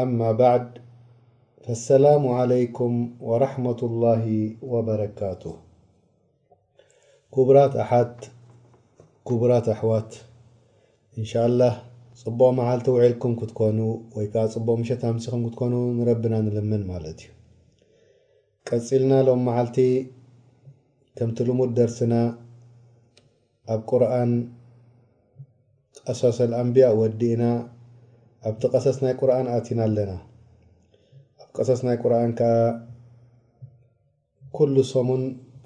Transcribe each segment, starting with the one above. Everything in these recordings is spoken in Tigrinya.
ኣማ ባዕድ ፈሰላሙ ዓለይኩም ወራሕመቱላሂ ወበረካቱህ ኩቡራት ኣሓት ኩቡራት ኣሕዋት እንሻላህ ፅቡቅ መዓልቲ ውዒልኩም ክትኮኑ ወይ ከዓ ፅቡቅ ምሸት ኣምሲኩም ክትኮኑ ንረብና ንልምን ማለት እዩ ቀፂልና ሎም መዓልቲ ከምቲ ልሙድ ደርስና ኣብ ቁርኣን ቐሷስ ኣልኣንብያ ወዲእና ኣብቲ ቐሰስ ናይ ቁርኣን ኣቲና ኣለና። ኣብ ቐሰስ ናይ ቁርኣን ከኣ ኩሉ ሰሙን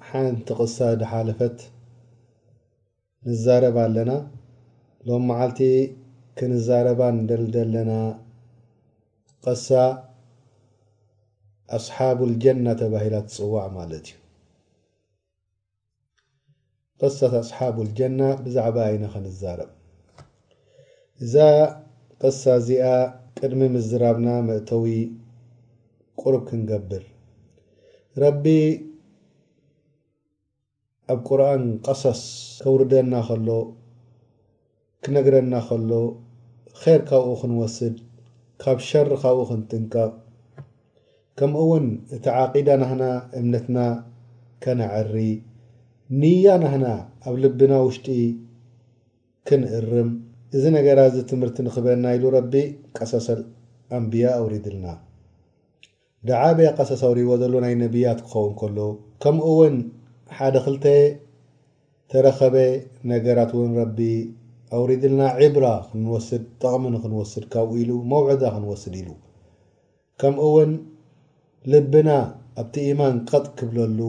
ሓንቲ ቕሳ ድሓለፈት ንዛረብ ኣለና። ሎም መዓልቲ ክንዛረባ ንደሊ ዘለና ቐሳ ኣስሓቡል ጀና ተባሂላ ትጽዋዕ ማለት እዩ። ቅሰት ኣስሓቡል ጀና ብዛዕባ ኣይነ ክንዛረብ እዛ ቅሳ እዚኣ ቅድሚ ምዝራብና መእተዊ ቁሩብ ክንገብር ረቢ ኣብ ቁርኣን ቀሰስ ከውርደና ከሎ ክነግረና ከሎ ኼር ካብኡ ክንወስድ ካብ ሸር ካብኡ ክንጥንቀቅ ከምኡ ውን እቲ ዓቂዳ ናህና እምነትና ከነዐሪ ንያ ናህና ኣብ ልብና ውሽጢ ክንእርም እዚ ነገራ እዚ ትምህርቲ ንክበና ኢሉ ረቢ ቀሰሰል ኣንብያ ኣውሪድልና ድዓበ ኣቀሰስ ኣውሪዎ ዘሎ ናይ ነብያት ክኸውን ከሎ ከምኡ ውን ሓደ ክልተ ተረኸበ ነገራት ውን ረቢ ኣውሪድልና ዒብራ ክንወስድ ጠቕሚ ንክንወስድ ካብኡ ኢሉ መውዕዛ ክንወስድ ኢሉ ከምኡ ውን ልብና ኣብቲ ኢማን ቀጥ ክብለሉ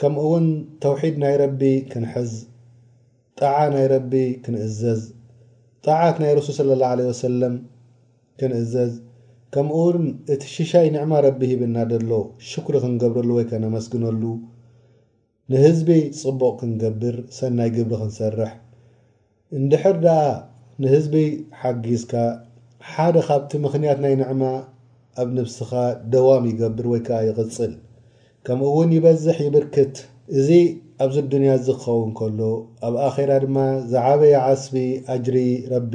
ከምኡ ውን ተውሒድ ናይ ረቢ ክንሕዝ ጣዓ ናይ ረቢ ክንእዘዝ ጣዓት ናይ ረሱል ሰለላሁ ዓለይሂ ወሰለም ክንእዘዝ ከምእውን እቲ ሽሻይ ንዕማ ረቢ ሂብና ደሎ ሽኩሪ ክንገብረሉ ወይ ከነመስግነሉ ንህዝቢ ጽቡቅ ክንገብር ሰናይ ግብሪ ክንሰርሕ እንድሕር ደኣ ንህዝቢ ሓጊዝካ ሓደ ካብቲ ምኽንያት ናይ ንዕማ ኣብ ንብስኻ ደዋም ይገብር ወይ ከኣ ይቅጽል ከምእውን ይበዝሕ ይብርክት እዚ ኣብዚ ኣዱንያ እዚ ክኸውን ከሎ ኣብ ኣኼራ ድማ ዝዓበየ ዓስቢ ኣጅሪ ረቢ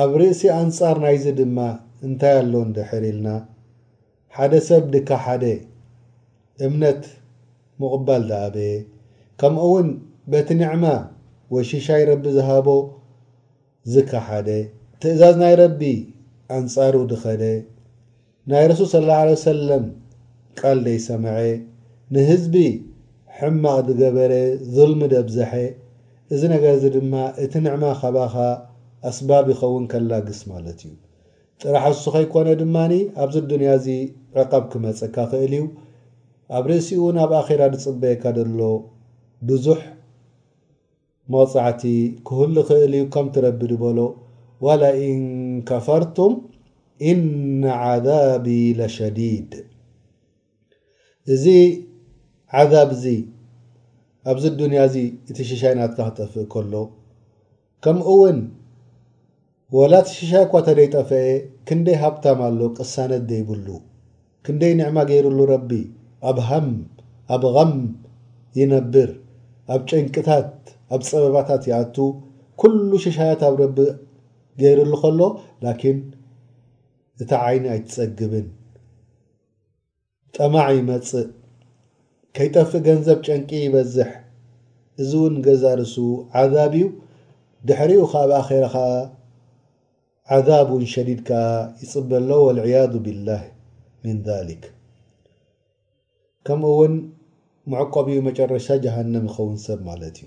ኣብ ርእሲ ኣንጻር ናይዚ ድማ እንታይ ኣሎ እንድሕር ኢልና፣ ሓደ ሰብ ድካ ሓደ እምነት ምቕባል ድኣበየ፣ ከምኡውን በቲ ንዕማ ወይ ሽሻይ ረቢ ዝሃቦ ዝካሓደ፣ ትእዛዝ ናይ ረቢ ኣንጻሩ ድኸደ፣ ናይ ረሱል ሰለላሁ ዓለይሂ ወሰለም ቃል ደይሰመዐ ንህዝቢ ሕማቅ ድገበረ ዙልሚ ደብዘሐ እዚ ነገር እዚ ድማ እቲ ንዕማ ካባኻ ኣስባብ ይኸውን ከላግስ ማለት እዩ ጥራሕ እሱ ከይኮነ ድማ ኣብዚ ኣዱንያ እዚ ዕቀብ ክመጸካ ክእል እዩ ኣብ ርእሲኡ ውን ኣብ ኣኼራ ድጽበየካ ደሎ ብዙሕ መቕጻዕቲ ክህሉ ይኽእል እዩ ከምቲ ረቢ ድበሎ ወለኢን ከፈርቱም ኢነ ዓዛቢ ለሸዲድ እዚ ዓዛብ እዚ ኣብዚ ኣዱንያ እዚ እቲ ሽሻይ ናትካ ክጠፍእ ከሎ ከምኡውን ወላ እቲ ሽሻይ እኳ ተደይጠፈኤ ክንደይ ሃብታም ኣሎ ቅሳነት ደይብሉ ክንደይ ኒዕማ ገይርሉ ረቢ ኣብ ሃም ኣብ ኸም ይነብር ኣብ ጨንቅታት ኣብ ጸበባታት ይኣቱ ኩሉ ሽሻያት ኣብ ረቢ ገይርሉ ከሎ ላኪን እታ ዓይኒ ኣይትጸግብን ጠማዕ ይመጽእ ከይጠፍእ ገንዘብ ጨንቂ ይበዝሕ እዚ ውን ገዛ ርሱ ዓዛብ ዩ ድሕሪኡ ከኣ ኣብ ኣኼራ ከኣ ዓዛብ ውን ሸዲድ ከኣ ይጽበ ኣሎ ወልዕያዙ ቢላህ ሚን ዛሊክ ከምኡ ውን መዕቆቢኡ መጨረሻ ጀሃነም ይኸውን ሰብ ማለት ዩ።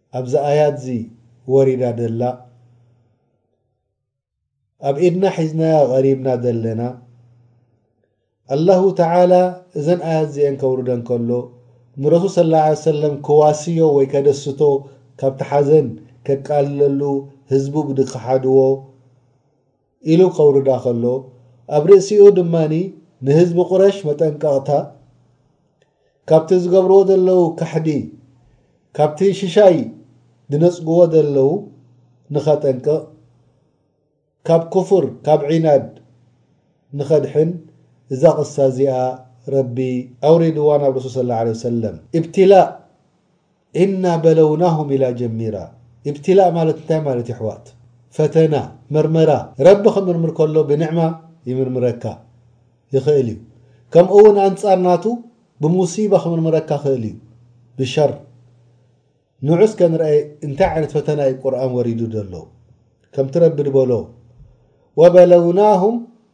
ኣብዚ ኣያትዚ ወሪዳ ደላ ኣብ ኤድና ሒዝናያ ቐሪብና ደለና ኣላሁ ተዓላ እዘን ኣያት ዚኤን ከውርደን ከሎ ንረሱል ሰለላሁ ዓለይሂ ወሰለም ክዋስዮ ወይ ከደስቶ ካብቲ ሓዘን ከቃልለሉ ህዝቡ ብድክሓድዎ ኢሉ ከውርዳ ከሎ፣ ኣብ ርእሲኡ ድማ ንህዝቢ ቁረሽ መጠንቀቕታ፣ ካብቲ ዝገብርዎ ዘለዉ ካሕዲ፣ ካብቲ ሽሻይ ዝነጽግዎ ዘለዉ ንኸጠንቅቕ፣ ካብ ኩፍር፣ ካብ ዒናድ ንኸድሕን እዛ ቅሳ እዚኣ ረቢ ኣውሪድዋ ናብ ረሱል ሰለላሁ ዓለይሂ ወሰለም። ኢብትላእ። እና በለውናሁም ኢላ ጀሚራ ኢብትላእ ማለት እንታይ ማለት እዩ ኣሕዋት ፈተና መርመራ ረቢ ክምርምር ከሎ ብንዕማ ይምርምረካ ይኽእል እዩ ከምኡ እውን ኣንጻር ናቱ ብሙሲባ ክምርምረካ ክእል እዩ ብሸር ንዑ እስከ ንርኣይ እንታይ ዓይነት ፈተና እዩ ቁርኣን ወሪዱ ዘሎ ከምቲ ረቢ ድበሎ ወበለውናሁም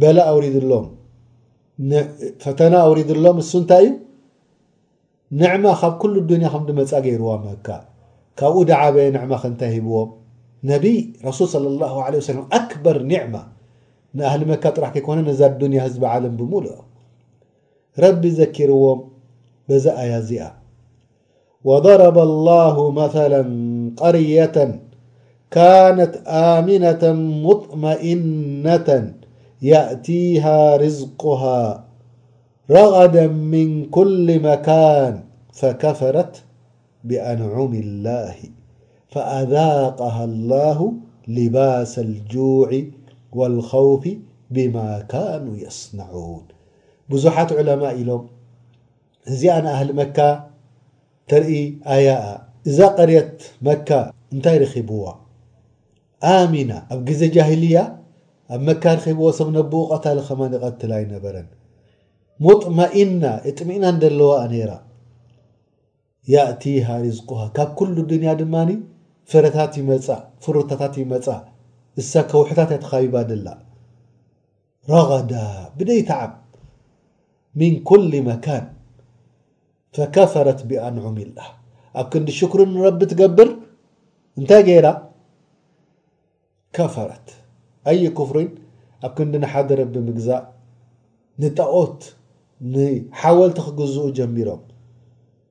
በላ ኣውሪድሎም ፈተና ኣውሪድሎም እሱ እንታይ እዩ ንዕማ ካብ ኩሉ ዱንያ ከም ድመፃ ገይርዋ መካ ካብኡ ድዓበየ ንዕማ ከንታይ ሂብዎም ነቢይ ረሱል صለ ላሁ ለ ወሰለም ኣክበር ኒዕማ ንኣህሊ መካ ጥራሕ ከይኮነ ነዛ ዱንያ ህዝቢ ዓለም ብምሉኦ ረቢ ዘኪርዎም በዛ ኣያ እዚኣ وضرب الله مثلا قرية كانت آمنة مطمئنة يأتيها رزقها رغدا من كل مكان فكفرت بأنعوم الله فأذقه الله لባس الجع والخوፍ ብم كنوا يصنعوን ብዙሓት ዑለማء ኢሎም እዚኣ ንኣህሊ መካ ተርኢ ኣያኣ እዛ ቀርየት መካ እንታይ ረኺብዋ ኣሚና ኣብ ግዜ ጃሂልያ ኣብ መካ ረኺብዎ ሰብ ነብኡ ቀታሊ ከማን ይቐትል ኣይነበረን ሙጥመኢና እጥሚእናን ደለዋ ነይራ ያእቲሃ ሪዝቁሃ ካብ ኩሉ ድንያ ድማ ፍረታት ይመጻ ፍሩታታት ይመጻ እሳ ከውሕታት እያ ተኻቢባ ደላ ረገደ ብደይ ተዓብ ሚን ኩሊ መካን ፈከፈረት ቢኣንዑሚላህ ኣብ ክንዲ ሽኩሪ ንረቢ ትገብር እንታይ ገይራ ከፈረት ኣይ ኩፍሪን ኣብ ክንዲ ንሓደ ረቢ ምግዛእ ንጣኦት ንሓወልቲ ክግዝኡ ጀሚሮም።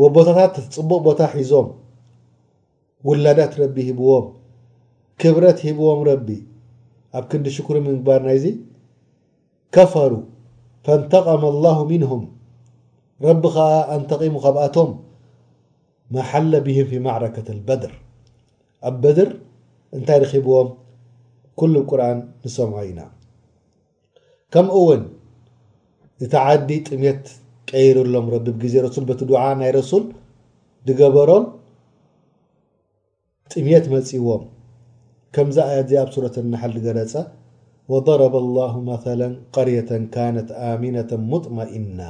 ወቦታታት ጽቡቕ ቦታ ሒዞም ውላዳት ረቢ ሂብዎም ክብረት ሂብዎም ረቢ ኣብ ክንዲ ሽኩሪ ምግባር ናይዚ ከፈሩ ፈንተቀመ ኣላሁ ሚንሁም ረቢ ከኣ ኣንተቂሙ ካብኣቶም መሓለ ቢህም ፊ ማዕረከት ልበድር ኣብ በድር እንታይ ረኪብዎም ኩሉ ቁርን ንሰምዖ ኢና ከምኡ ውን እቲ ዓዲ ጥሜት ቀይርሎም ረቢ ብግዜ ረሱል በቲ ዱዓ ናይ ረሱል ድገበሮም ጥሜት መጺዎም ከምዚ ኣያት እዚኣ ኣብ ሱረት ነሓል ዝገለጸ ወضረበ ላሁ መለ ቀርየተ ካነት ኣሚነተ ሙጥመኢና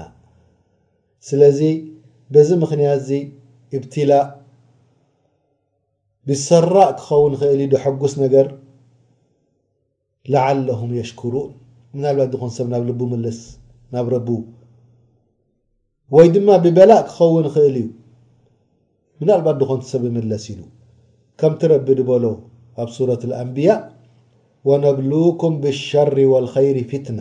ስለዚ በዚ ምኽንያት እዚ እብትላእ ብሰራእ ክኸውን ኽእል ዩ ዶ ሐጉስ ነገር ለዓለሁም የሽኩሩን ምናልባት ድኾን ሰብ ናብ ልቡ ምልስ ናብ ረቡ ወይ ድማ ብበላእ ክኸውን ይኽእል እዩ ምናልባት ድኾን ሰብ ይምለስ ኢሉ ከምቲ ረቢ ድበሎ ኣብ ሱረት ኣልኣንብያ ወነብሉኩም ብሸሪ ወልኸይሪ ፊትና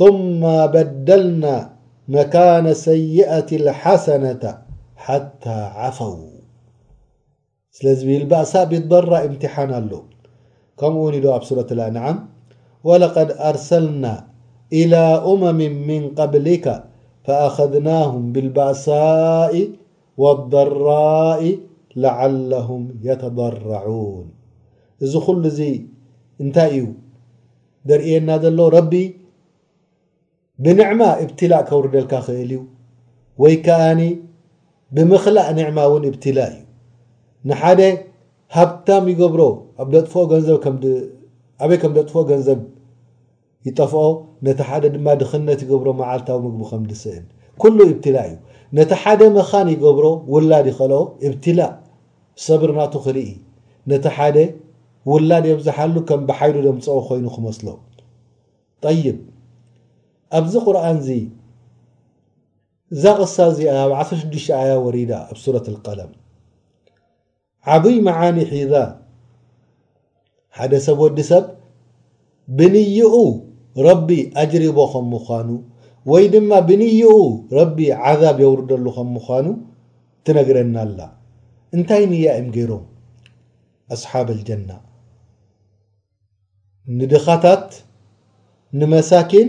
ثم بدلنا مكان سيئة الحسنة حتى عفوا لالبأساء بضرء امتحاناله ከምኡ ዶ ኣ صورة الأنዓم ولقد أرسلنا إلى أمم من قبلك فأخذناهم بالبእሳاء والضراء لعلهم يتضرعون እዚ خل ዚ እንታይ እዩ ዘርእየና ዘሎ ረቢ ብንዕማ እብትላእ ከውርደልካ ክእል እዩ ወይ ከኣኒ ብምክላእ ንዕማ እውን እብትላእ እዩ ንሓደ ሃብታም ይገብሮ ኣብ ደጥፍኦ ገንዘብ ከም ኣበይ ከም ደጥፍኦ ገንዘብ ይጠፍኦ ነቲ ሓደ ድማ ድኽነት ይገብሮ መዓልታዊ ምግቡ ከም ድስእን ኩሉ እብትላእ እዩ ነቲ ሓደ መኻን ይገብሮ ውላድ ይኸልኦ እብትላእ ሰብር ናቱ ክርኢ ነቲ ሓደ ውላድ የብዝሓሉ ከም ብሓይሉ ዘምጸኦ ኮይኑ ክመስሎ ጠይብ ኣብዚ ቁርኣንዚ እዛ ቅሳ እዚኣ ኣብ ዓሰርተ ሽዱሽተ ኣያ ወሪዳ ኣብ ሱረት ልቀለም ዓብይ መዓኒ ሒዛ ሓደ ሰብ ወዲ ሰብ ብንይኡ ረቢ ኣጅሪቦ ከም ምዃኑ ወይ ድማ ብንይኡ ረቢ ዓዛብ የውርደሉ ከም ምዃኑ ትነግረና ኣላ። እንታይ ንያ እም ገይሮም ኣስሓብ ኣልጀና ንድኻታት ንመሳኪን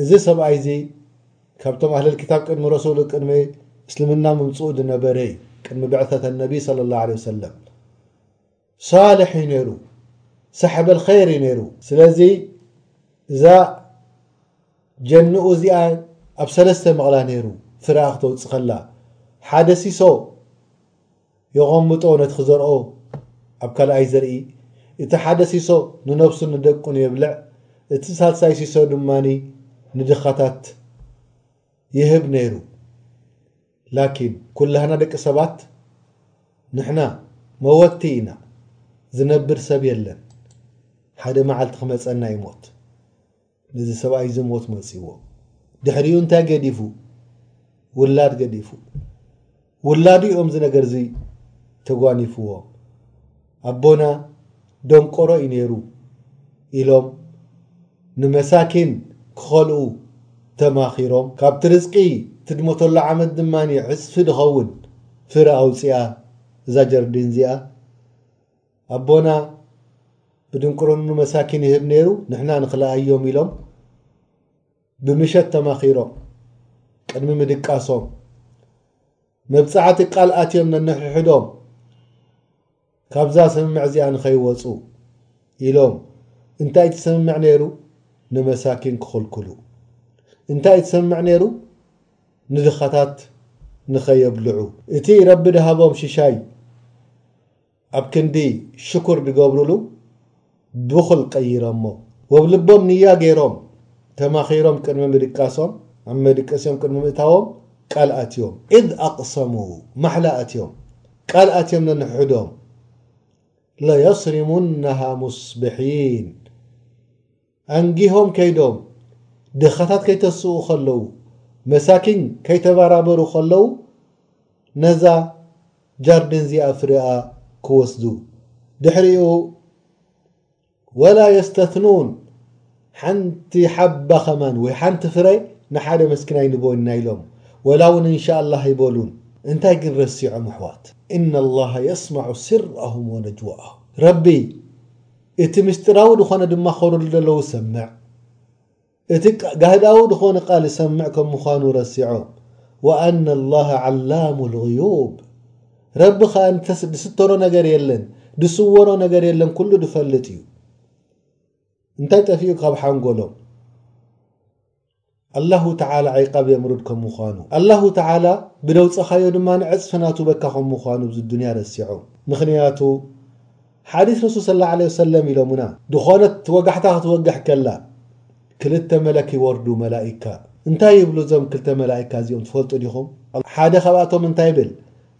እዚ ሰብኣይ እዚ ካብቶም ኣህለል ኪታብ ቅድሚ ረሱል፣ ቅድሚ እስልምና ምምጽኡ ዝነበረ እዩ። ቅድሚ ብዕሰተ ነቢ ሰለላሁ ዓለይሂ ወሰለም ሷልሕ እዩ ነይሩ። ሳሕበል ኸይር እዩ ነይሩ። ስለዚ እዛ ጀንኡ እዚኣ ኣብ ሰለስተ መቕላ ነይሩ ፍረኣ ክተውጽእ ከላ ሓደ ሲሶ የቐምጦ ነቲ ክዘርኦ ኣብ ካልኣይ ዘርኢ፣ እቲ ሓደ ሲሶ ንነብሱን ንደቁን የብልዕ፣ እቲ ሳልሳይ ሲሶ ድማ ንድኻታት ይህብ ነይሩ። ላኪን ኩላህና ደቂ ሰባት ንሕና መወቲ ኢና፣ ዝነብር ሰብ የለን፣ ሓደ መዓልቲ ክመጸና እዩ ሞት። ነዚ ሰብኣይ እዚ ሞት መጺዎ ድሕሪኡ እንታይ ገዲፉ ውላድ ገዲፉ ውላዱ እዮም እዚ ነገር እዚ ተጓኒፍዎ ኣቦና ደንቆሮ እዩ ነይሩ ኢሎም ንመሳኪን ክኸልኡ ተማኺሮም ካብቲ ርዝቂ ትድመተሉ ዓመት ድማ ዕፅፊ ድኸውን ፍረ ኣውፅኣ እዛ ጀርዲን እዚኣ ኣቦና ብድንቁርኑ ንመሳኪን ይህብ ነይሩ ንሕና ንክልኣዮም ኢሎም ብምሸት ተማኺሮም ቅድሚ ምድቃሶም መብጻዕቲ ቃል ኣትዮም ነንሕድሕዶም ካብዛ ስምምዕ እዚኣ ንኸይወጹ ኢሎም እንታይ እቲ ስምምዕ ነይሩ ንመሳኪን ክኽልክሉ እንታይ እቲ ስምምዕ ነይሩ ንድኻታት ንኸየብልዑ እቲ ረቢ ድሃቦም ሽሻይ ኣብ ክንዲ ሽኩር ድገብሩሉ ቡኽል ቀይረሞ ወብ ልቦም ንያ ገይሮም ተማኺሮም ቅድሚ ምድቃሶም ኣብ መድቀሲኦም ቅድሚ ምእታዎም ቃል ኣትዮም ኢዝ ኣቅሰሙ ማሕላ ኣትዮም ቃል ኣትዮም ነንሕሕዶም ለየስሪሙነሃ ሙስብሒን ኣንጊሆም ከይዶም ድኻታት ከይተስኡ ከለዉ መሳኪን ከይተበራበሩ ከለዉ ነዛ ጃርዲን እዚኣ ፍሪኣ ክወስዱ ድሕሪኡ ወላ የስተትኑን ሓንቲ ሓባ ከማን ወይ ሓንቲ ፍረ ንሓደ መስኪን ኣይንቦን ኢና ኢሎም ወላ ውን እንሻላህ ኣይበሉን እንታይ ግን ረሲዖም ኣሕዋት ኢነላሃ የስማዑ ሲራሁም ወነጅዋኣሁም ረቢ እቲ ምስጢራዊ ድኾነ ድማ ኸሩ ልደለዉ ዝሰምዕ እቲ ጋህዳዊ ድኾነ ቃል ዝሰምዕ ከም ምዃኑ ረሲዖ ወኣነ ኣላህ ዓላሙ ልጉዩብ ረቢ ኸኣ ንተስ ድስተሮ ነገር የለን ድስወሮ ነገር የለን ኩሉ ድፈልጥ እዩ እንታይ ጠፊኡ ካብ ሓንጎሎም ኣላሁ ተዓላ ዒቃብ የምርድ ከም ምዃኑ፣ ኣላሁ ተዓላ ብደውጸኻዮ ድማ ዕጽፊ ናቱ በካ ከም ምዃኑ ኣብዚ ዱንያ ረሲዖም። ምኽንያቱ ሓዲስ ረሱል ሰለላሁ ዓለይሂ ወሰለም ኢሎምና ድኾነት ወጋሕታ ክትወግሕ ከላ ክልተ መለክ ይወርዱ፣ መላኢካ። እንታይ ይብሉ እዞም ክልተ መላኢካ እዚኦም ትፈልጡ ዲኹም? ሓደ ካብኣቶም እንታይ ይብል?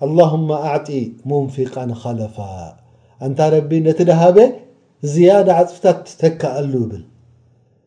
ኣላሁመ ኣዕጢ ሙንፊቃን ኸለፋ፣ ኣንታ ረቢ ነቲ ደሃበ ዝያዳ ዕጽፍታት ተክኣሉ ይብል።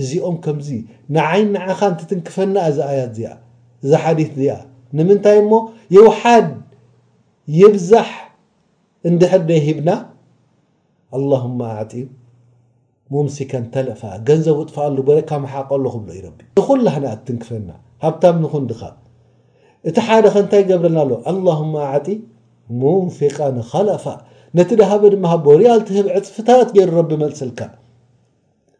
እዚኦም ከምዚ ንዓይን ንዓኻን ትትንክፈና እዛ ኣያት እዚኣ እዛ ሓዲት እዚኣ ንምንታይ እሞ ይውሓድ ይብዛሕ እንድሕር ደይሂብና ኣላሁመ ኣዕጢዩ ሙምሲከን ተለፋ ገንዘቡ እጥፍኣሉ በረካ ምሓቀሉ ክብሎ እዩ ረቢ ንኹላህና እትንክፈና ሃብታም ንኹን ድኻ እቲ ሓደ ከ እንታይ ይገብረልና ኣሎ ኣላሁመ ኣዕጢ ሙንፊቃን ኸለፋ ነቲ ደሃበ ድማ ሃቦ ሪያል ትህብ ዕፅፍታት ገይሩ ረቢ መልስልካ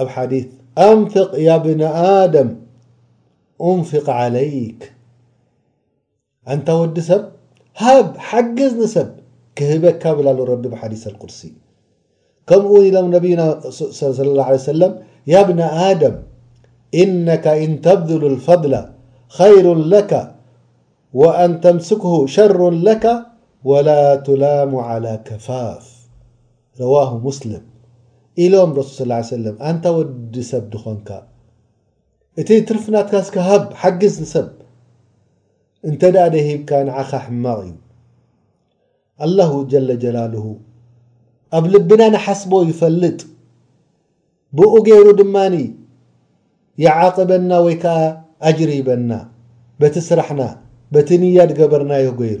ኣብ ዲث أንفق ያ ብن ደም أንፍق عليك أنت وዲ سب ب حجزنسب كهبك بل ر بحديث القسي كم م نبي صلى الله عليه وسلم يا بن آدم إنك إن تبذل الفضل خير لك وأن تمسكه شر لك ولا تلام على كفاف ረዋሁ ሙስልም፣ ኢሎም ረሱል ሰለላሁ ዓለይሂ ወሰለም፣ ኣንታ ወዲ ሰብ ድኾንካ፣ እቲ ትርፊ ናትካ እስከ ሃብ፣ ሓግዝ ንሰብ፣ እንተድኣ ደይሂብካ ንዓኻ ሕማቕ እዩ። ኣላሁ ጀለ ጀላሉሁ ኣብ ልብና ንሓስቦ ይፈልጥ፣ ብእኡ ገይሩ ድማ ይዓቕበና ወይ ከኣ ኣጅሪ ይህበና፣ በቲ ስራሕና፣ በቲ ንያ ድገበርናዮ ገይሩ።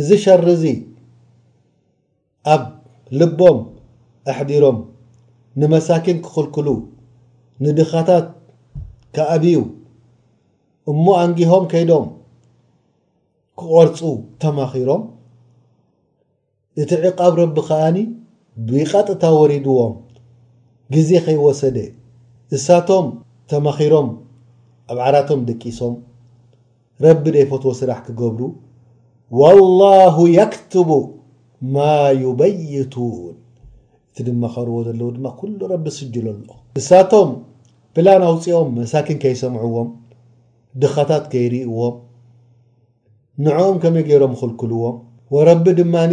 እዚ ሸር እዚ ኣብ ልቦም ኣሕዲሮም ንመሳኪን ክኽልክሉ ንድኻታት ክኣብዩ እሞ ኣንጊሆም ከይዶም ክቖርጹ ተማኺሮም እቲ ዕቃብ ረቢ ከኣ ብቐጥታ ወሪድዎም ግዜ ከይወሰደ እሳቶም ተማኺሮም ኣብ ዓራቶም ደቂሶም ረቢ ደይፈትዎ ስራሕ ክገብሩ ወላሁ የክትቡ ማ ዩበይቱን እቲ ድመኸርዎ ዘለዉ ድማ ኩሉ ረቢ ስጅሎ ኣሎ ንሳቶም ፕላን ኣውጺኦም መሳኪን ከይሰምዕዎም ድኻታት ከይርእዎም ንዕኦም ከመይ ገይሮም ይኽልክልዎም ወረቢ ድማኒ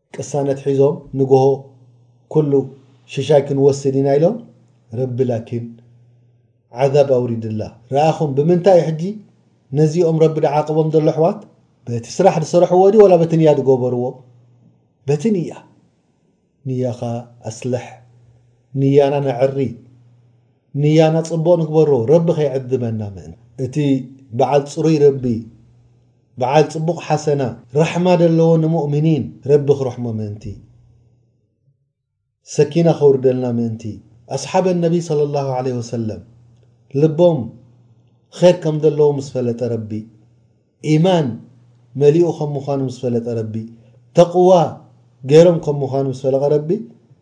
ቅሳነት ሒዞም ንጎሆ ኩሉ ሽሻይ ክንወስድ ኢና ኢሎም ረቢ ላኪን ዓዛብ ኣውሪድላ ረኣኹም ብምንታይ እዩ ሕጂ ነዚኦም ረቢ ድዓቅቦም ዘሎ ኣሕዋት በቲ ስራሕ ድሰርሕዎ ድዩ ወላ በቲ ንያ ድገበርዎ በቲ ንያ ንያኻ ኣስልሕ ንያና ነዕሪ ንያና ጽቡቅ ንግበሮ ረቢ ከይዕዝበና ምእንቲ እቲ በዓል ጽሩይ ረቢ በዓል ጽቡቕ ሓሰና ራሕማ ደለዎ ንሙእሚኒን ረቢ ክርሕሞ ምእንቲ ሰኪና ከውርደልና ምእንቲ ኣስሓበ ነቢ ሰለላሁ ዓለይሂ ወሰለም ልቦም ኼር ከም ደለዎ ምስ ፈለጠ ረቢ ኢማን መሊኡ ከም ምዃኑ ምስ ፈለጠ ረቢ ተቕዋ ገይሮም ከም ምዃኑ ምስ ፈለቐ ረቢ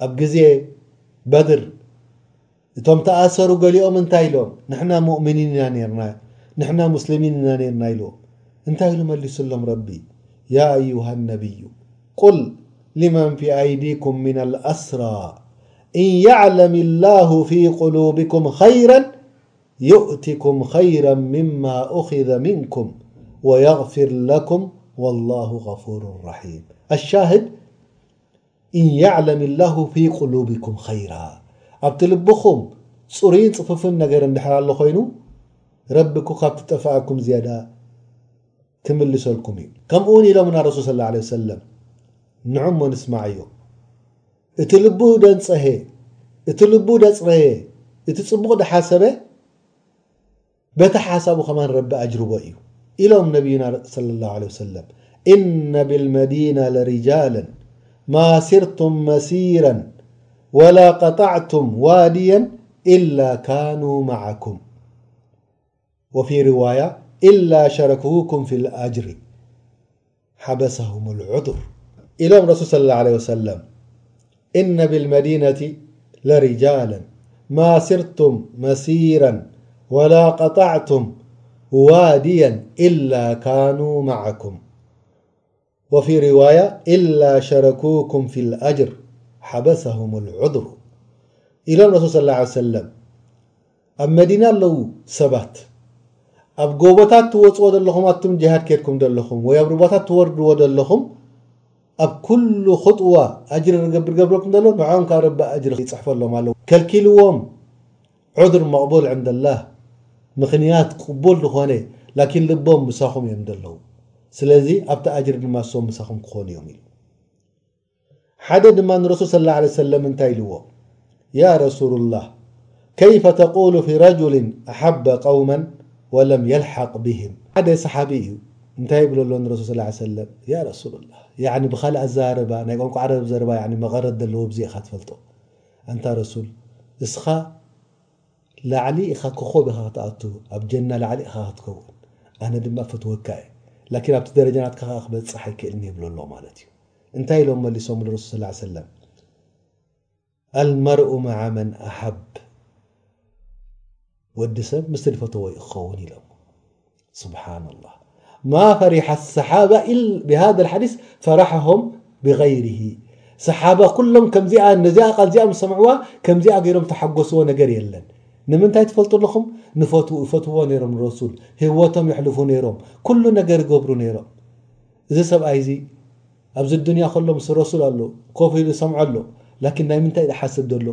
أب ز بدر እتم تآثر قلኦم نتይ لم نحنا مؤمنين نحنا مسلمين ن نرن ل انت ل ملس الم رب يا أيها النبي ل لمن في أيديكم من الأسرا إن يعلم الله في قلوبكم خيرا يؤتكم خيرا مما أخذ منكم ويغفر لكم والله غفور رحيم الشاهد ኢን ያዕለም ላሁ ፊ ቁሉቢኩም ኸይራ ኣብቲ ልብኹም ጽሩይን ጽፉፍን ነገር እንድሕር ኣሎ ኮይኑ ረቢ እኮ ካብ ትጠፍኣኩም ዝያዳ ክምልሰልኩም እዩ ከምኡ ውን ኢሎምና ረሱል ሰለላሁ ዐለይሂ ወሰለም ንዑ እሞ ንስማዓዮ እቲ ልቡ ደንጸሀ እቲ ልቡ ደጽረየ እቲ ጽቡቕ ደሓሰበ بت ሓሳب ኸم رب أጅرب እዩ إሎم نبين صلى الله عليه وسلم إن بالمدينة لرجالا ما سرتم مሲيرا ولا قطعتم واድيا إلا كانوا معكم وفي رواية إلا شركوكم في الأجر حبسهم العضر إلوم رسول صلى الله عليه وسلم إن بالمدينة لرجالا ما سرتم مسيرا ولا قطعتم واديا إلا كانوا معكم وفي رواية إلا شركوكم في الأجر حبسهم العضر إلم رسول صلى الله عليه وسلم ኣብ መዲና ኣለዉ ሰባት ኣብ ጎቦታት ትወጽዎ ዘለኹም ኣቱም ጂሃድ ኬድኩም ዘለኹም ወይ ኣብ ሩባታት ትወርድዎ ዘለኹም ኣብ ኩሉ ኹጥዋ ኣጅሪ ርገብር ገብረኩም ዘሎ ንዖም ካብ ረቢ ኣጅሪ ይጽሕፈሎም ኣለዉ ከልኪልዎም ዑድር መቕቡል ዕንደ ላህ ምኽንያት ቅቡል ዝኾነ ላኪን ልቦም ምሳኹም እዮም ዘለዉ ስለዚ ኣብቲ ኣጅሪ ድማ እሶም ምሳኹም ክኾኑ እዮም ኢሉ ሓደ ድማ ንረሱል ሰለላሁ ዓለይሂ ወሰለም እንታይ ኢልዎ ያ ረሱሉላህ ከይፈ ተቁሉ ፊ ረጁሊን ኣሓበ ቀውመን ወለም የልሓቅ ቢሂም ሓደ ሰሓቢ እዩ እንታይ ይብሎ ኣሎ ንረሱል ሰለላሁ ዓለይሂ ወሰለም ያ ረሱሉላህ ያዕኒ ብኻልእ ኣዘራርባ ናይ ቋንቋ ዓረብ ዘረባ ያዕኒ መቐረት ዘለዎ ብዘይ ኢኻ ትፈልጦ ኣንታ ረሱል እስኻ ላዕሊ ኢኻ ኮኾብ ኢኻ ክትኣቱ ኣብ ጀና ላዕሊ ኢኻ ክትከውን ኣነ ድማ እፈትወካ እየ ላኪን ኣብቲ ደረጃ ናትካ ከኣ ክበጽሕ ኣይክእልን እየ ይብሎ ኣሎ ማለት እዩ እንታይ ኢሎም መሊሶምሉ ረሱል ሰለላሁ ዓለይሂ ወሰለም? ኣልመርኡ መዓ መን ኣሐብ፣ ወዲ ሰብ ምስቲ ዝፈተዎ ኢዩ ክኸውን ኢሎሞ። ሱብሓነላህ ማ ፈሪሐ ኣሰሓባ ኢላ ብሃዛል ሓዲስ ፈረሐሁም ብገይሪሂ ሰሓባ ኩሎም ከምዚኣ ነዚኣ ቃል እዚኣ ምስ ሰምዕዋ ከምዚኣ ገይሮም ዝተሓጎስዎ ነገር የለን። ንምንታይ ትፈልጡ ኣለኹም? ንፈትዉ ይፈትዉዎ ነይሮም ንረሱል፣ ህይወቶም የሕልፉ ነይሮም፣ ኩሉ ነገር ይገብሩ ነይሮም። እዚ ሰብኣይ እዚ ኣብዚ ኣዱንያ ከሎ ምስ ረሱል ኣሎ ኮፍ ኢሉ ይሰምዖ ኣሎ ላኪን ናይ ምንታይ እዩ ዝሓስብ ዘሎ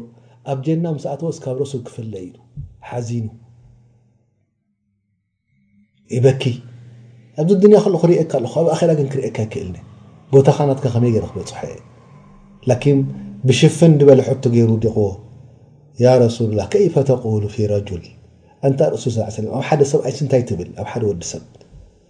ኣብ ጀና ምስ ኣተወስ ካብ ረሱል ክፍለ ኢሉ ሓዚኑ ይበኪ ኣብዚ ኣዱንያ ከሎ ክሪኤካ ኣለኹ ኣብ ኣኼራ ግን ክሪኤካ ኣይክእልን ቦታኻ ናትካ ከመይ ገይረ ክበጽሖ እየ ላኪን ብሽፍን ዝበለ ሕቶ ገይሩ ወዲቕዎ ያ ረሱሉላህ ከይፈ ተቁሉ ፊ ረጁል ኣንታ ረሱል ስ ሰለም ኣብ ሓደ ሰብኣይስ እንታይ ትብል ኣብ ሓደ ወዲ ሰብ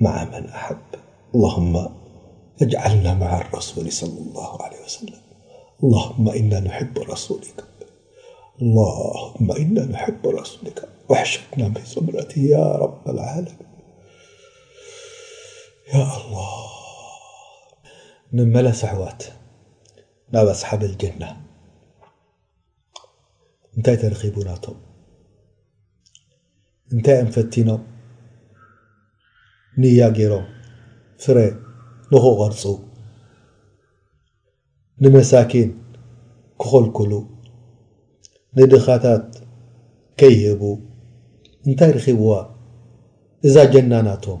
من أحب اللهم اجعلنا مع الرسول صلى الله عليه وسلماللهم إنا نحب رسولك اللهم إنا نحب رسولك وحشتنا فيسمرته يا رب العالمين يا الله ملسعوات بأصحاب الجنة እንታይ ተረኺቡ ናቶም እንታይ እዮም ፈቲኖም ንያ ገይሮም ፍረ ንክቐርፁ ንመሳኪን ክኸልክሉ ንድኻታት ከይህቡ እንታይ ርኺብዋ እዛ ጀና ናቶም።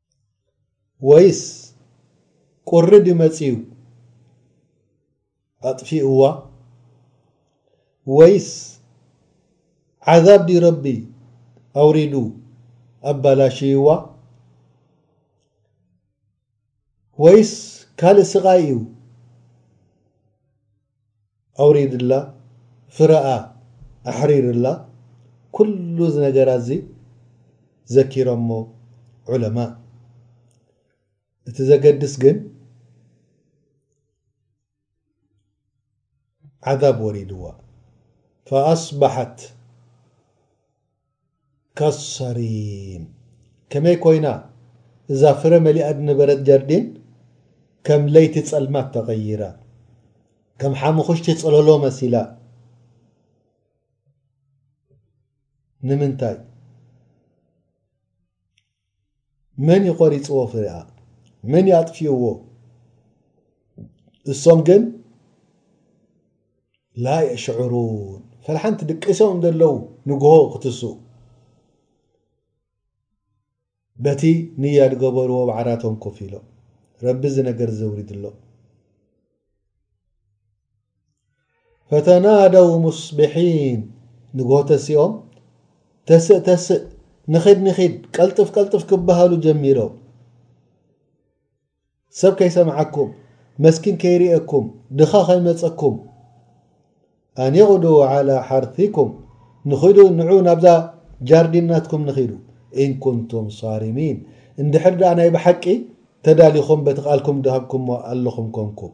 ወይስ ቁሪ ድዩ መጺኡ ኣጥፊኡዋ ወይስ ዓዛብ ድዩ ረቢ ኣውሪዱ ኣባላሽይዋ ወይስ ካልእ ስቓይ እዩ ኣውሪድላ ፍረኣ ኣሕሪርላ ኩሉ እዚ ነገራትዚ ዘኪሮሞ ዑለማእ እቲ ዘገድስ ግን ዓዛብ ወሪድዋ ፈኣስበሐት ካሳሪን ከመይ ኮይና እዛ ፍረ መሊኣ ዝነበረት ጀርዲን ከም ለይቲ ጸልማት ተቐይራ ከም ሓሙኹሽቲ ጸሎሎ መሲላ ንምንታይ? መን እዩ ቆሪጽዎ ፍሪኣ መን እዩ ኣጥፊእዎ እሶም ግን ላ የሽዕሩን ፈርሓንቲ ድቂሶም ዘለዉ ንግሆ ክትስኡ በቲ ንያ ዝገበርዎ ኣብ ዓራቶም ኮፍ ኢሎም ረቢ እዚ ነገር ዘውሪድሎም ፈተናደው ሙስብሒን ንግሆ ተሲኦም ተስእ ተስእ ንኺድ ንኺድ ቀልጥፍ ቀልጥፍ ክበሃሉ ጀሚሮም ሰብ ከይሰምዓኩም መስኪን ከይርኤኩም ድኻ ከይመፀኩም ኣንቕዱ ዓላ ሓርቲኩም ንኺዱ ንዑ ናብዛ ጃርዲን ናትኩም ንኺዱ ኢንኩንቱም ሳሪሚን እንድሕር ድኣ ናይ ብሓቂ ተዳሊኹም በቲ ቓልኩም ድሃብኩሞ ኣለኹም ኮንኩም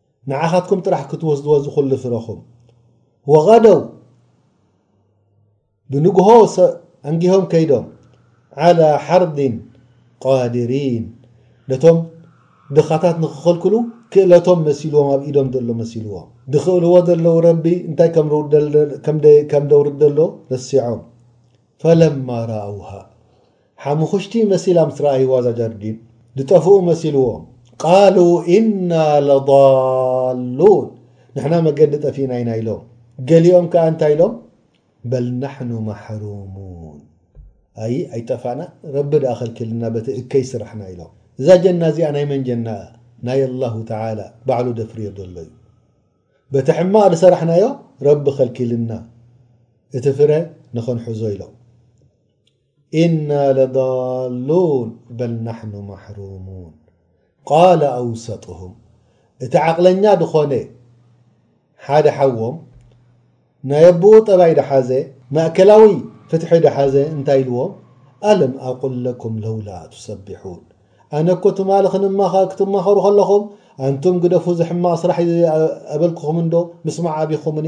ንዓኻትኩም ጥራሕ ክትወስድዎ ዝኹሉ ፍረኹም። ወገደው! ብንግሆ ኣንጊሆም ከይዶም፣ ዓላ ሓርዲን ቓዲሪን ነቶም ድኻታት ንኽኸልክሉ ክእለቶም መሲልዎም ኣብ ኢዶም ዘሎ መሲልዎም። ድኽእልዎ ዘለዉ ረቢ እንታይ ከምደውርደሎ ረሲዖም። ፈለማ ረኣውሃ። ሓሙኹሽቲ መሲላ ምስ ረኣይዋ እዛ ጃርዲን ዝጠፍኡ መሲልዎም ቃሉ ኢና ለዳሉን ንሕና መገዲ ጠፊእና ኢና ኢሎም ገሊኦም ከኣ እንታይ ኢሎም በል ናሕኑ ማሕሩሙን ኣይ ኣይጠፋእና ረቢ ደኣ ከልኪልና በቲ እከይ ስራሕና ኢሎም እዛ ጀና እዚኣ ናይ መን ጀና እያ ናይ ኣላሁ ተዓላ ባዕሉ ደፍርዮ ዘሎ እዩ በቲ ሕማቕ ዝሰራሕናዮ ረቢ ከልኪልና እቲ ፍረ ንኸንሕዞ ኢሎም ኢና ለዳሉን በል ናሕኑ ማሕሩሙን ቃለ ኣውሰጡሁም እቲ ዓቕለኛ ድኾነ ሓደ ሓዎም ናይ ኣቡኡ ጠባይ ድሓዘ ማእከላዊ ፍትሒ ድሓዘ እንታይ ኢልዎም ኣለም ኣቁል ለኩም ለውላ ቱሰቢሑን ኣነ እኮ ትማሊ ክንማኸር ክትማኸሩ ከለኹም ኣንቱም ግደፉ እዚ ሕማቕ ስራሕ ኣበልኩኹም እንዶ ምስማዕ ኣቢኹምኒ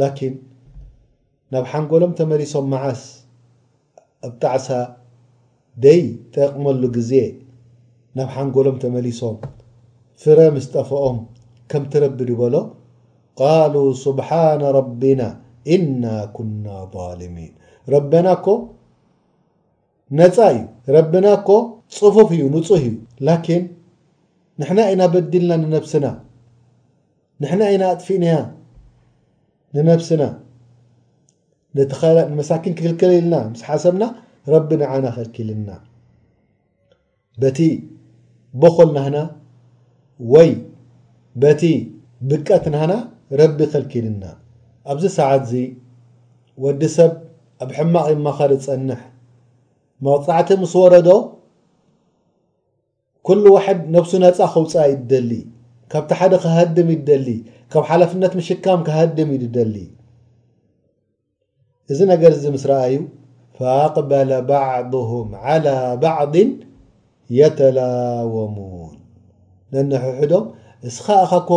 ላኪን ናብ ሓንጎሎም ተመሊሶም መዓስ ኣብ ጣዕሳ ደይ ጠቅመሉ ግዜ ናብ ሓንጎሎም ተመሊሶም ፍረ ምስ ጠፈኦም ከምቲ ረቢ ድበሎ ቃሉ ሱብሓነ ረቢና እና ኩና ዛልሚን ረበና እኮ ነጻ እዩ ረብና እኮ ጽፉፍ እዩ ንጹህ እዩ ላኪን ንሕና ኢና በዲልና ንነብስና ንሕና ኢና ኣጥፊእናያ ንነብስና ነቲ ካልእ ንመሳኪን ክክልክል ኢልና ምስ ሓሰብና ረቢ ንዓና ከልኪልና በቲ ቦኾል ናህና ወይ በቲ ብቀት ናህና ረቢ ከልኪልና ኣብዚ ሰዓት እዚ ወዲ ሰብ ኣብ ሕማቕ ይማኸር ይጸንሕ መቕጻዕቲ ምስ ወረዶ ኩሉ ዋሕድ ነብሱ ነጻ ከውጽኣ እዩ ድደሊ። ካብቲ ሓደ ክሃድም እዩ ድደሊ። ካብ ሓላፍነት ምሽካም ክሃድም እዩ ድደሊ። እዚ ነገር እዚ ምስ ረኣዩ ፈኣቅበለ ባዕዱሁም ዓላ ባዕድን የተላወሙን ነንሕሕዶም እስኻ እኻኮ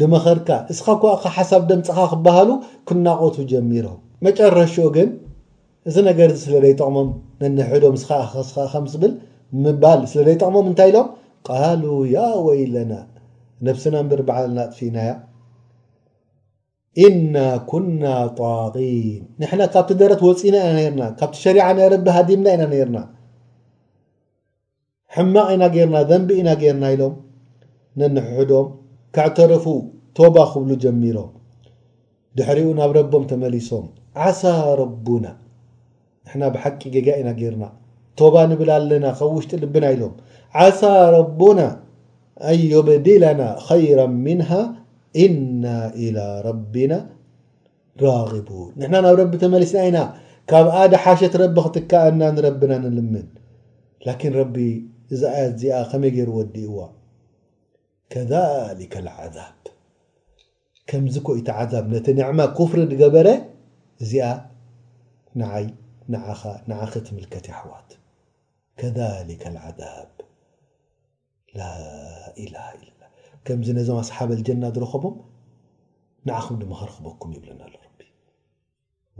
ድመኸርካ እስኻኮ እኻ ሓሳብ ደምጽኻ ክበሃሉ ክናቖቱ ጀሚሮም። መጨረሽኡ ግን እዚ ነገርዚ ስለ ዘይጠቕሞም ነንሕድሕዶም ስኻ እኸ ስኻ እኸ ምስ ብል ምባል ስለ ዘይጠቕሞም እንታይ ኢሎም ቃሉ ያ ወይለና ነብስና እምበር ባዕልና ኣጥፊእናያ ኢና ኩና ጣጊን ንሕና ካብቲ ደረት ወጺና ኢና ነርና ካብቲ ሸሪዓ ናይ ረቢ ሃዲምና ኢና ነርና ሕማቕ ኢና ጌርና፣ ዘንቢ ኢና ጌርና ኢሎም ነንሕሕዶም ከዕተርፉ ቶባ ክብሉ ጀሚሮም። ድሕሪኡ ናብ ረቦም ተመሊሶም ዓሳ ረቡና ንሕና ብሓቂ ጌጋ ኢና ጌርና ቶባ ንብል ኣለና ካብ ውሽጢ ልብና ኢሎም ዓሳ ረቡና ኣን ዩብዲለና ኸይረን ሚንሃ ኢና ኢላ ረቢና ራግቡን ንሕና ናብ ረቢ ተመሊስና ኢና ካብኣ ድሓሸት ረቢ ክትካኣና ንረብና ንልምን ላኪን ረቢ እዛ ኣያት እዚኣ ከመይ ገይሩ ወዲእዋ ከዛሊከ ልዓዛብ ከምዚ እኮ እዩ እቲ ዓዛብ ነቲ ንዕማ ኩፍሪ ድገበረ እዚኣ ንዓይ ንዓኻ ንዓኺ ትምልከት እያ ኣሕዋት ከዛሊከ ልዓዛብ ላኢላሃ ኢለላህ ከምዚ ነዞም ኣስሓበል ጀና ዝረኸቦም ንዓኹም ድማ ከርኽበኩም ይብለና ኣሎ ረቢ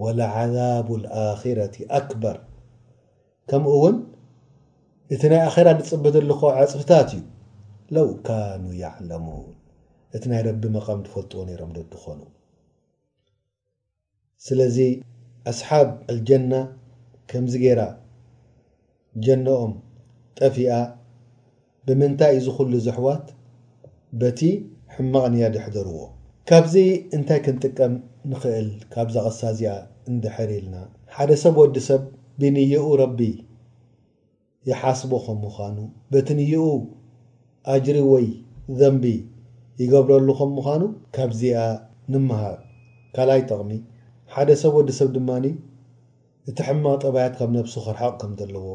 ወለዓዛቡ ልኣኺረቲ ኣክበር ከምኡ እውን እቲ ናይ ኣኼራ ዝፅበ ዘለኹ ዓፅፍታት እዩ ለው ካኑ ያዕለሙን እቲ ናይ ረቢ መቓም ዝፈልጥዎ ነይሮም ዶ ድኾኑ ስለዚ ኣስሓብ ኣልጀና ከምዚ ጌራ ጀነኦም ጠፊኣ ብምንታይ እዚ ኩሉ ዘሕዋት በቲ ሕማቅ ንያ ደሕደርዎ። ካብዚ እንታይ ክንጥቀም ንኽእል ካብዛ ቅሳ እዚኣ እንድሕር ኢልና ሓደ ሰብ ወዲ ሰብ ብንየኡ ረቢ ይሓስቦ ከም ምዃኑ፣ በቲ ንይኡ ኣጅሪ ወይ ዘንቢ ይገብረሉ ከም ምዃኑ ካብዚኣ ንመሃር። ካልኣይ ጠቕሚ፣ ሓደ ሰብ ወዲ ሰብ ድማ እቲ ሕማቕ ጠባያት ካብ ነብሱ ከርሕቕ ከም ዘለዎ።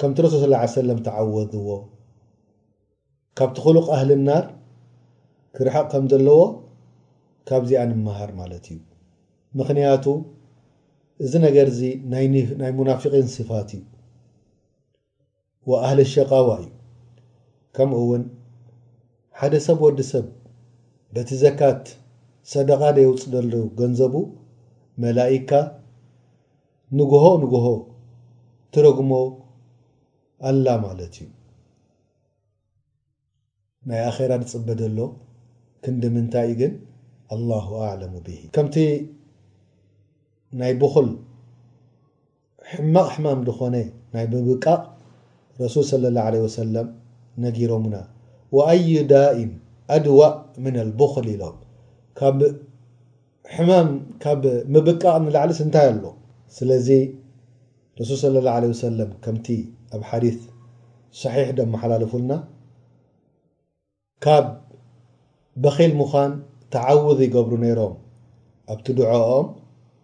ከምቲ ረሱል ሰለላሁ ዓለይሂ ወሰለም ተዓወትዎ። ካብ ትኹሉቅ ኣህሊ ናር ክርሕቅ ከም ዘለዎ ካብዚኣ ንመሃር ማለት እዩ ምኽንያቱ እዚ ነገር እዚ ናይ ሙናፊቂን ሲፋት እዩ ወኣህሊ ሸቃዋ እዩ ከምኡ እውን ሓደ ሰብ ወዲ ሰብ በቲ ዘካት ሰደቃ ደየውፅደሉ ገንዘቡ መላኢካ ንጉሆ ንጉሆ ትረግሞ ኣላ ማለት እዩ ናይ ኣኼራ ድጽበ ደሎ ክንዲ ምንታይ እዩ ግን ኣላሁ ኣዕለሙ ቢሂ ከምቲ ናይ ቡኹል ሕማቕ ሕማም ድኾነ ናይ ምብቃቕ ረሱል ሰለላሁ ዓለይሂ ወሰለም ነጊሮሙና ወኣዩ ዳኢን ኣድዋእ ምነል ቡኹል ኢሎም ካብ ሕማም ካብ ምብቃቕ ንላዕሊስ እንታይ ኣሎ? ስለዚ ረሱል ሰለላሁ ዓለይሂ ወሰለም ከምቲ ኣብ ሓዲስ ሰሒሕ ዘመሓላለፉልና ካብ በኺል ምዃን ተዓውዝ ይገብሩ ነይሮም። ኣብቲ ዱዕኦም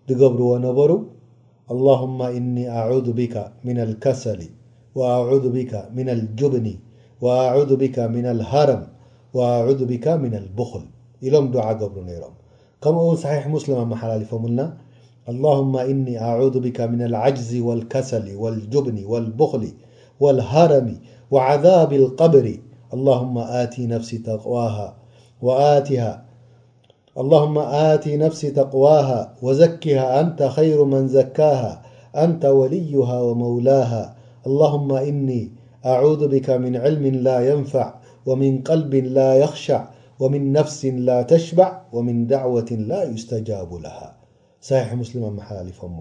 ዝገብርዎ ነበሩ። اللهم إني أعوذ بك من الكسل وأعوذ بك من الجبن وأعوذ بك من الهرم وأعوذ بك من البخل إلم دعة قبرا نرم كم صحيح مسلم محللفملنا اللهم إني أعوذ بك من العجز والكسل والجبن والبخل والهرم وعذاب القبر اللهم آتي نفسي تقواها وزكها أنت خير من زكاها أنت وليها ومولاها اللهم إني أعوذ بك من علم لا ينفع ومن قلب لا يخشع ومن نفس لا تشبع ومن دعوة لا يستجاب لها صحيح مسلم امحلالفم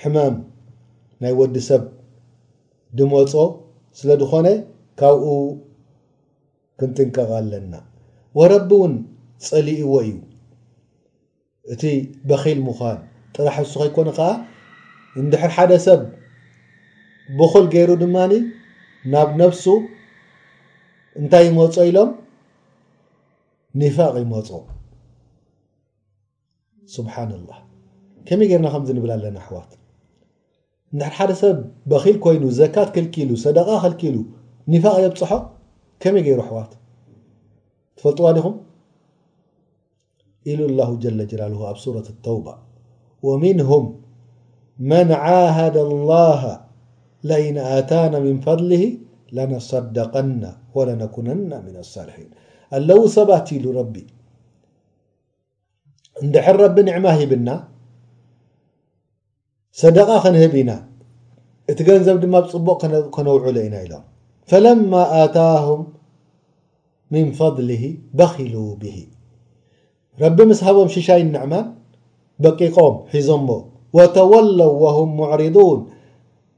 ሕማም ናይ ወዲ ሰብ ድመጾ ስለ ድኾነ ካብኡ ክንጥንቀቅ ኣለና ወረቢ ውን ጸሊእዎ እዩ እቲ በኺል ምዃን ጥራሕ እሱ ከይኮነ ከኣ እንድሕር ሓደ ሰብ ብኹል ገይሩ ድማ ናብ ነብሱ እንታይ ይመጾ ኢሎም ኒፋቅ ይመጾ ስብሓንላህ ከመይ ጌርና ከምዚ ንብል ኣለና ኣሕዋት እንድሕር ሓደ ሰብ በኺል ኮይኑ ዘካት ከልኪሉ ሰደቓ ከልኪሉ ኒፋቕ የብፅሖ ከመይ ገይሩ ኣሕዋት ትፈልጥዋ ዲኹም ኢሉ ላሁ ጀለ ጀላልሁ ኣብ ሱረት ተውባ ወሚንሁም መን ዓሃደ ላሃ ለኢን ኣታና ምን ፈضሊሂ ለነሰደቀና ወለነኩነና ምን ኣሳልሒን ኣለዉ ሰባት ኢሉ ረቢ እንድሕር ረቢ ንዕማ ሂብና ሰደቃ ክንህብ ኢና እቲ ገንዘብ ድማ ብፅቡቕ ከነውዕሎ ኢና ኢሎም ፈለማ ኣታሁም ምን ፈضሊሂ በኪሉ ብሂ ረቢ ምስ ሃቦም ሽሻይን ንዕማን በቂቆም ሒዞሞ ወተወለው ወሁም ሙዕሪዱን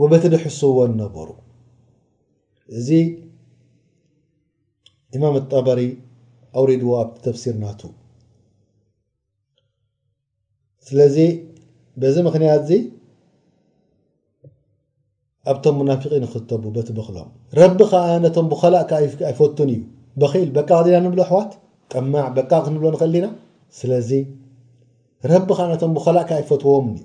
ወበቲ ድሕስዎን ነበሩ እዚ ኢማም ኣጠበሪ ኣውሪድዎ ኣብቲ ተፍሲር ናቱ ስለዚ በዚ ምክንያት እዚ ኣብቶም ሙናፊቒን ይኽተቡ በቲ በኽሎም ረቢ ከዓ ነቶም ብኸላእ ከዓ ኣይፈቱን እዩ በኺል በቃቕ ዲና ንብሎ ኣሕዋት ጠማዕ በቃቕ ክንብሎ ንኽእል ኢና ስለዚ ረቢ ከዓ ነቶም ብኸላእ ከዓ ኣይፈትዎምን እዩ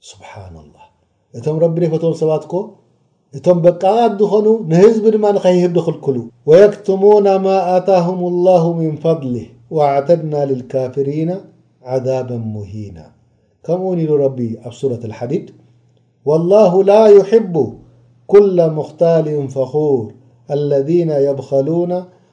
سبحان الله م رب رفم صواتك تم بات دخنو نهزبد ما نخههرخلكلو ويكتمون ما آتاهم الله من فضله واعتدنا للكافرين عذابا مهينا كم ونيله ربي بصورة الحديد والله لا يحب كل مختال فخور الذين يبخلون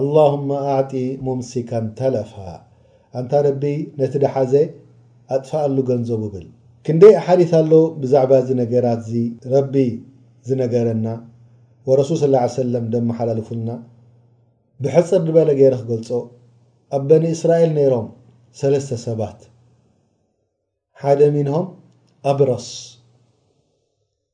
ኣላሁመ ኣዕጢ ሙምሲካን ተለፋ ኣንታ ረቢ ነቲ ድሓዘ ኣጥፍኣሉ ገንዘቡ ብል። ክንደይ ኣሓዲት ኣሎ ብዛዕባ እዚ ነገራት እዚ ረቢ ዝነገረና ወረሱል ሰለላሁ ዓለይሂ ወሰለም ደመሓላለፉልና ብሕጽር ድበለ ገይረ ክገልጾ ኣብ በኒ እስራኤል ነይሮም ሰለስተ ሰባት ሓደ ሚንሆም ኣብረስ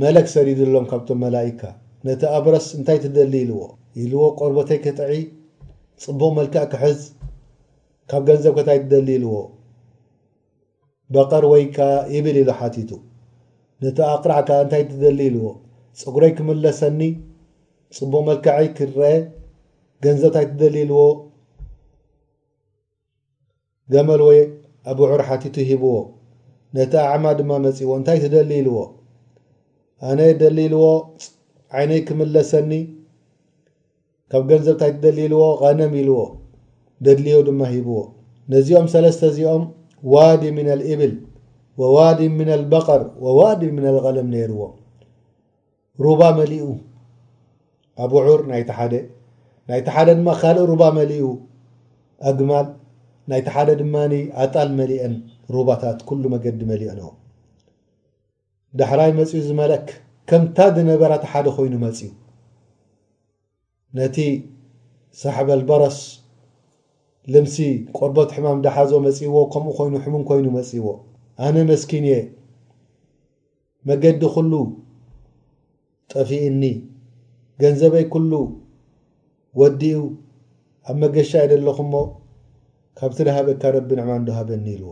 መለክ ሰዲዱሎም ካብቶም መላኢካ ነቲ ኣብረስ እንታይ ትደሊ ኢልዎ ኢልዎ ቆርበተይ ክጥዒ ጽቡቕ መልክዕ ክሕዝ ካብ ገንዘብ ከ ታይ ትደሊ ኢልዎ በቐር ወይ ከኣ ኢብል ኢሉ ሓቲቱ ነቲ ኣቕራዕ ከኣ እንታይ ትደሊ ኢልዎ ጸጉረይ ክምለሰኒ ጽቡቕ መልክዐይ ክረኤ ገንዘብ ታይ ትደሊ ኢልዎ ገመል ወይ ኣቡዑር ሓቲቱ ሂብዎ። ነቲ ኣዕማ ድማ መጺዎ እንታይ ትደሊ ኢልዎ። ኣነ ደሊ ኢልዎ ዓይነይ ክምለሰኒ ካብ ገንዘብ ታይ ትደሊ ኢልዎ ቐነም ኢልዎ ደድልዮ ድማ ሂብዎ። ነዚኦም ሰለስተ እዚኦም ዋዲ ሚነል ኢብል ወዋዲ ሚነል በቐር ወዋዲ ሚነል ቐለም ነይርዎም። ሩባ መሊኡ ኣቡዑር ናይቲ ሓደ ናይቲ ሓደ ድማ ካልእ ሩባ መሊኡ ኣግማል ናይቲ ሓደ ድማ ኣጣል መሊአን ሩባታት ኩሉ መገዲ መሊኦንኦ ዳሕራይ መፅኡ ዝመለክ ከምታ ዝነበራት ሓደ ኮይኑ መፅዩ ነቲ ሳሕበልበረስ ልምሲ ቆርቦት ሕማም ዳሓዞ መፅዎ ከምኡ ኮይኑ ሕሙም ኮይኑ መፅዎ ኣነ መስኪን እየ መገዲ ኩሉ ጠፊእኒ ገንዘበይ ኩሉ ወዲኡ ኣብ መገሻ እየ ዘለኹ እሞ ካብቲ ድሃበካ ረቢ ንዕማን ዶ ሃበኒ ኢልዎ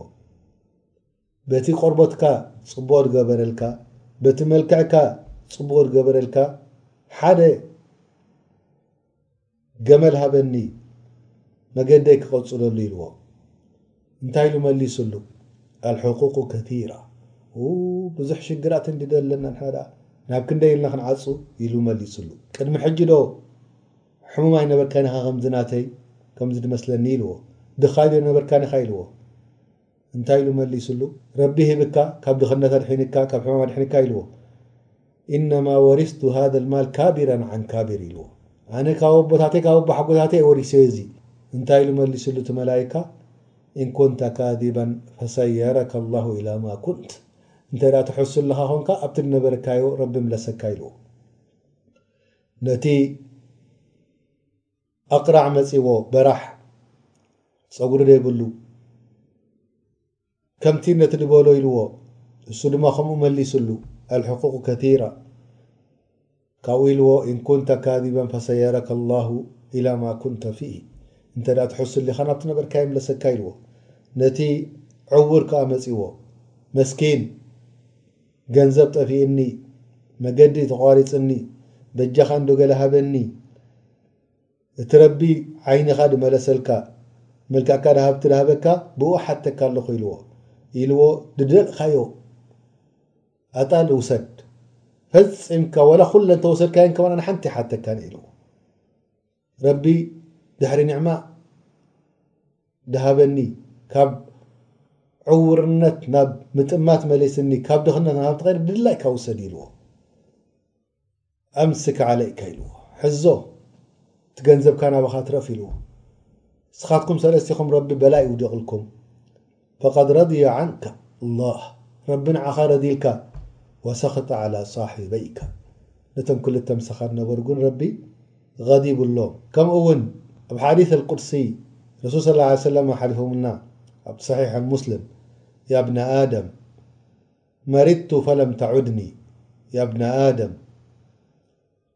በቲ ቆርቦትካ ጽቡቕ ዝገበረልካ በቲ መልክዕካ ጽቡቕ ዝገበረልካ ሓደ ገመል ሃበኒ መገደይ ክቐጽለሉ ኢልዎ እንታይ ኢሉ መሊስሉ ኣልሕቁቁ ከቲራ ብዙሕ ሽግራት እንዲ ደለና ንሕና ደኣ ናብ ክንደይ ኢልና ክንዓጹ ኢሉ መሊስሉ ቅድሚ ሕጂ ዶ ሕሙም ኣይነበርካን ኢኻ ከምዚ ናተይ ከምዚ ድመስለኒ ኢልዎ ድኻይ ዶ ነበርካን ኢኻ ኢልዎ እንታይ ኢሉ መሊሱሉ? ረቢ ሂብካ ካብ ድኽነት ኣድሒንካ ካብ ሕማም ኣድሒንካ ኢልዎ። ኢነማ ወሪስቱ ሃዘል ማል ካቢረን ዓን ካቢር ኢልዎ። ኣነ ካብ ኣቦታተይ ካብ ኣቦሓጎታተይ እየ ወሪሰዮ እዚ። እንታይ ኢሉ መሊሱሉ እቲ መላኢካ? ኢን ኩንተ ካዚበን ፈሰየረከ ኣላሁ ኢላ ማ ኩንት እንተ ትሕሱ ኣለኻ ኮንካ ኣብቲ ድነበርካዮ ረቢ ምለሰካ ኢልዎ። ነቲ። ኣቅራዕ መጺዎ በራሕ ጸጉሪ ደይብሉ ከምቲ ነቲ ድበሎ ኢልዎ እሱ ድማ ከምኡ መሊስሉ ኣልሕቁቁ ከቲራ ካብኡ ኢልዎ ኢንኩንተ ካዚበን ፈሰየረከ ኣላሁ ኢላ ማ ኩንተ ፊሂ እንተ ትሑስ እሊኻ ናብቲ ነበርካ የምለሰካ ኢልዎ ነቲ ዕውር ከኣ መጺዎ መስኪን ገንዘብ ጠፊእኒ መገዲ ተቋሪጽኒ በጃኻ እንዶ ገለ ሃበኒ እቲ ረቢ ዓይኒኻ ድመለሰልካ መልክዕካ ድሃብቲ ድሃበካ ብኡ እሓተካ ኣለኹ ኢልዎ ኢልዎ ድደልካዮ ኣጣል ውሰድ ፈጺምካ ወላ ኩለን ተወሰድካየን ከማን ኣነ ሓንቲ ኣይሓተካን ኢልዎ። ረቢ ድሕሪ ኒዕማ ድሃበኒ ካብ ዕውርነት ናብ ምጥማት መሊስኒ ካብ ድኽነት ናብ ሃብቲ ኸይረ ድላይካ ውሰድ ኢልዎ ኣምስክ ዓለይካ ኢልዎ ሕዞ እቲ ገንዘብካ ናባኻ ትረፍ ኢልዎ ንስኻትኩም ሰለስቲኹም ረቢ በላ ይውዲቕልኩም فقد رضي عنك الله ربن عخر ديلك وسخط على صاحبيك لتم كل اتمسخ نبرن ربي غضيب اللهم كمون بحديث القدسي رسول صلى الله عليه وسلم حفمن بصحيح امسلم يا بن دم مردت فلم تعدني يا بن آدم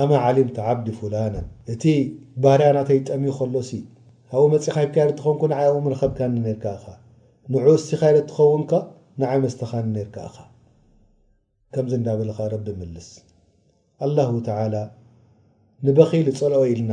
ኣማ ዓሊምት ዓብዲ ፉላና እቲ ባርያ ናተይ ጠምዩ ከሎሲ ኣብኡ መጺኻ ይካየድ ተኾንኩ ንዓይ ኣብኡ ምረኸብካኒ ኔርካ እኻ ንዑኡ እስቲ ካይደ ትኸውንካ ንዓይ መስተኻኒ ኔርካ እኻ ከምዚ እንዳበለ ከኣ ረቢ ምልስ ኣላሁ ተዓላ ንበኺል ጸልኦ ኢልና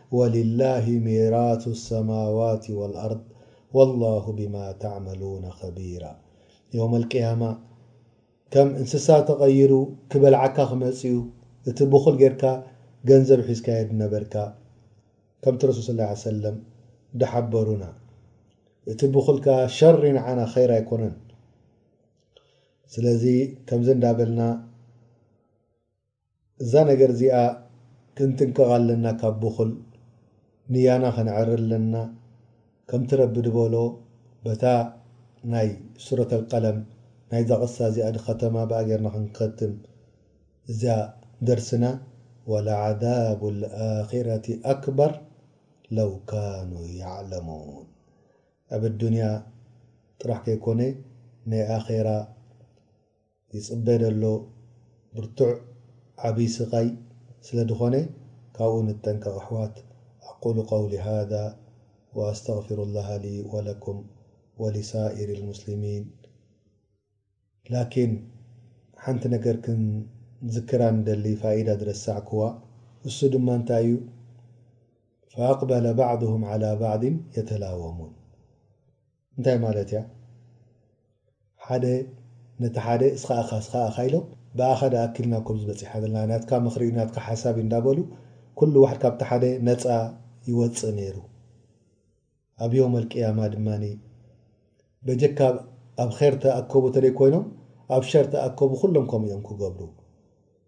ወሊላሂ ሚራቱ ኣሰማዋት ወልኣርድ ወላሁ ቢማ ተዕመሉነ ከቢራ የውመል ቅያማ ከም እንስሳ ተቀይሩ ክበልዓካ ክመጽእዩ እቲ ብኹል ጌርካ ገንዘብ ሒዝካዮ ድነበርካ ከምቲ ረሱል ሰለላሁ ዓለይሂ ወሰለም ድሓበሩና እቲ ብኹል ከኣ ሸር ንዓና ኸይር ኣይኮነን ስለዚ ከምዚ እንዳበልና እዛ ነገር እዚኣ ክንጥንቀቃ ኣለና ካብ ቡኩል ንያና ከነዐሪ ኣለና ከምቲ ረቢ ድበሎ በታ ናይ ሱረት ኣልቀለም ናይዛ ቅሳ እዚኣ ድከተማ ብኣ ገርና ክንከትም እዛ ደርስና ወለዓዛቡ ኣልኣኪረቲ ኣክበር ለው ካኑ የዕለሙን ኣብ ኣዱንያ ጥራሕ ከይኮነ ናይ ኣኼራ ይጽበ ደሎ ብርቱዕ ዓቢ ስቃይ ስለ ድኮነ ካብኡ ንጠንቀቅ ኣሕዋት ኣቁሉ ቀውሊ ሃዛ ወኣስተቅፊሩላሃ ሊ ወለኩም ወሊሳኢሪል ሙስሊሚን ላኪን ሓንቲ ነገር ክንዝክራ ንደሊ ፋኢዳ ዝረሳዕክዋ እሱ ድማ እንታይ እዩ ፈኣቅበለ ባዕዱሁም ዓላ ባዕዲን የተላወሙን። እንታይ ማለት እያ ሓደ ነቲ ሓደ እስኻ እኻ እስኻ እኻ ኢሎም ብኣኻ ደኣ ኣኪልና እኮ ኣብዚ በጺሕና ዘለና ናትካ ምኽሪ እዩ ናትካ ሓሳብ እዩ እንዳበሉ ኩሉ ዋሕድ ካብቲ ሓደ ነጻ ይወጽእ ነይሩ ኣብ ዮም ኣልቅያማ ድማ በጀካ ኣብ ኼር ተኣከቡ ተደይ ኮይኖም ኣብ ሸር ተኣከቡ ኩሎም ከምኡ እዮም ክገብሩ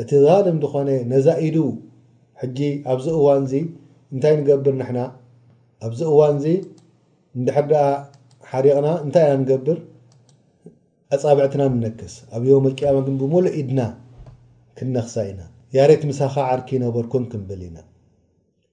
እቲ ዛልም ድኾነ ነዛ ኢዱ ሕጂ ኣብዚ እዋንዚ እንታይ ንገብር ንሕና ኣብዚ እዋንዚ እንድሕር ደኣ ሓሪቕና እንታይ ኢና ንገብር ኣጻብዕትና ንነክስ ኣብ ዮም ኣልቅያማ ግን ብምሉእ ኢድና ክንነኽሳ ኢና ያሬት ምሳኻ ዓርኪ ነበርኩን ክንብል ኢና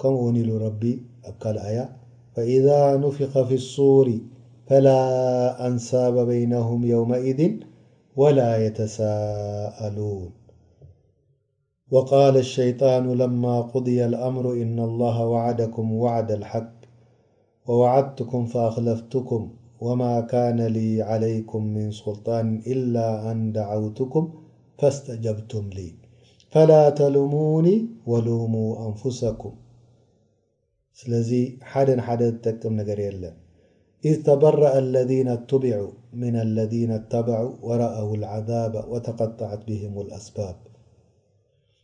ከኡ ኣ ኣ فإذا نفق في الصور فلا أنساب بينهم يومئذ ولا يتساءلون وقال الشيطان لما قضي الأمر إن الله وعدكم وعد الحق ووعدتكم فأخلفتكم وما كان لي عليكم من سلطان إلا أن دعوتكم فاستجبتم لي فلا تلموني ولوموا أنفسكم سلي حد ن حد تقم نجر يلن إذ تبرأ الذين اتبعوا من الذين اتبعوا ورأوا العذاب وتقطعت بهم الأسباب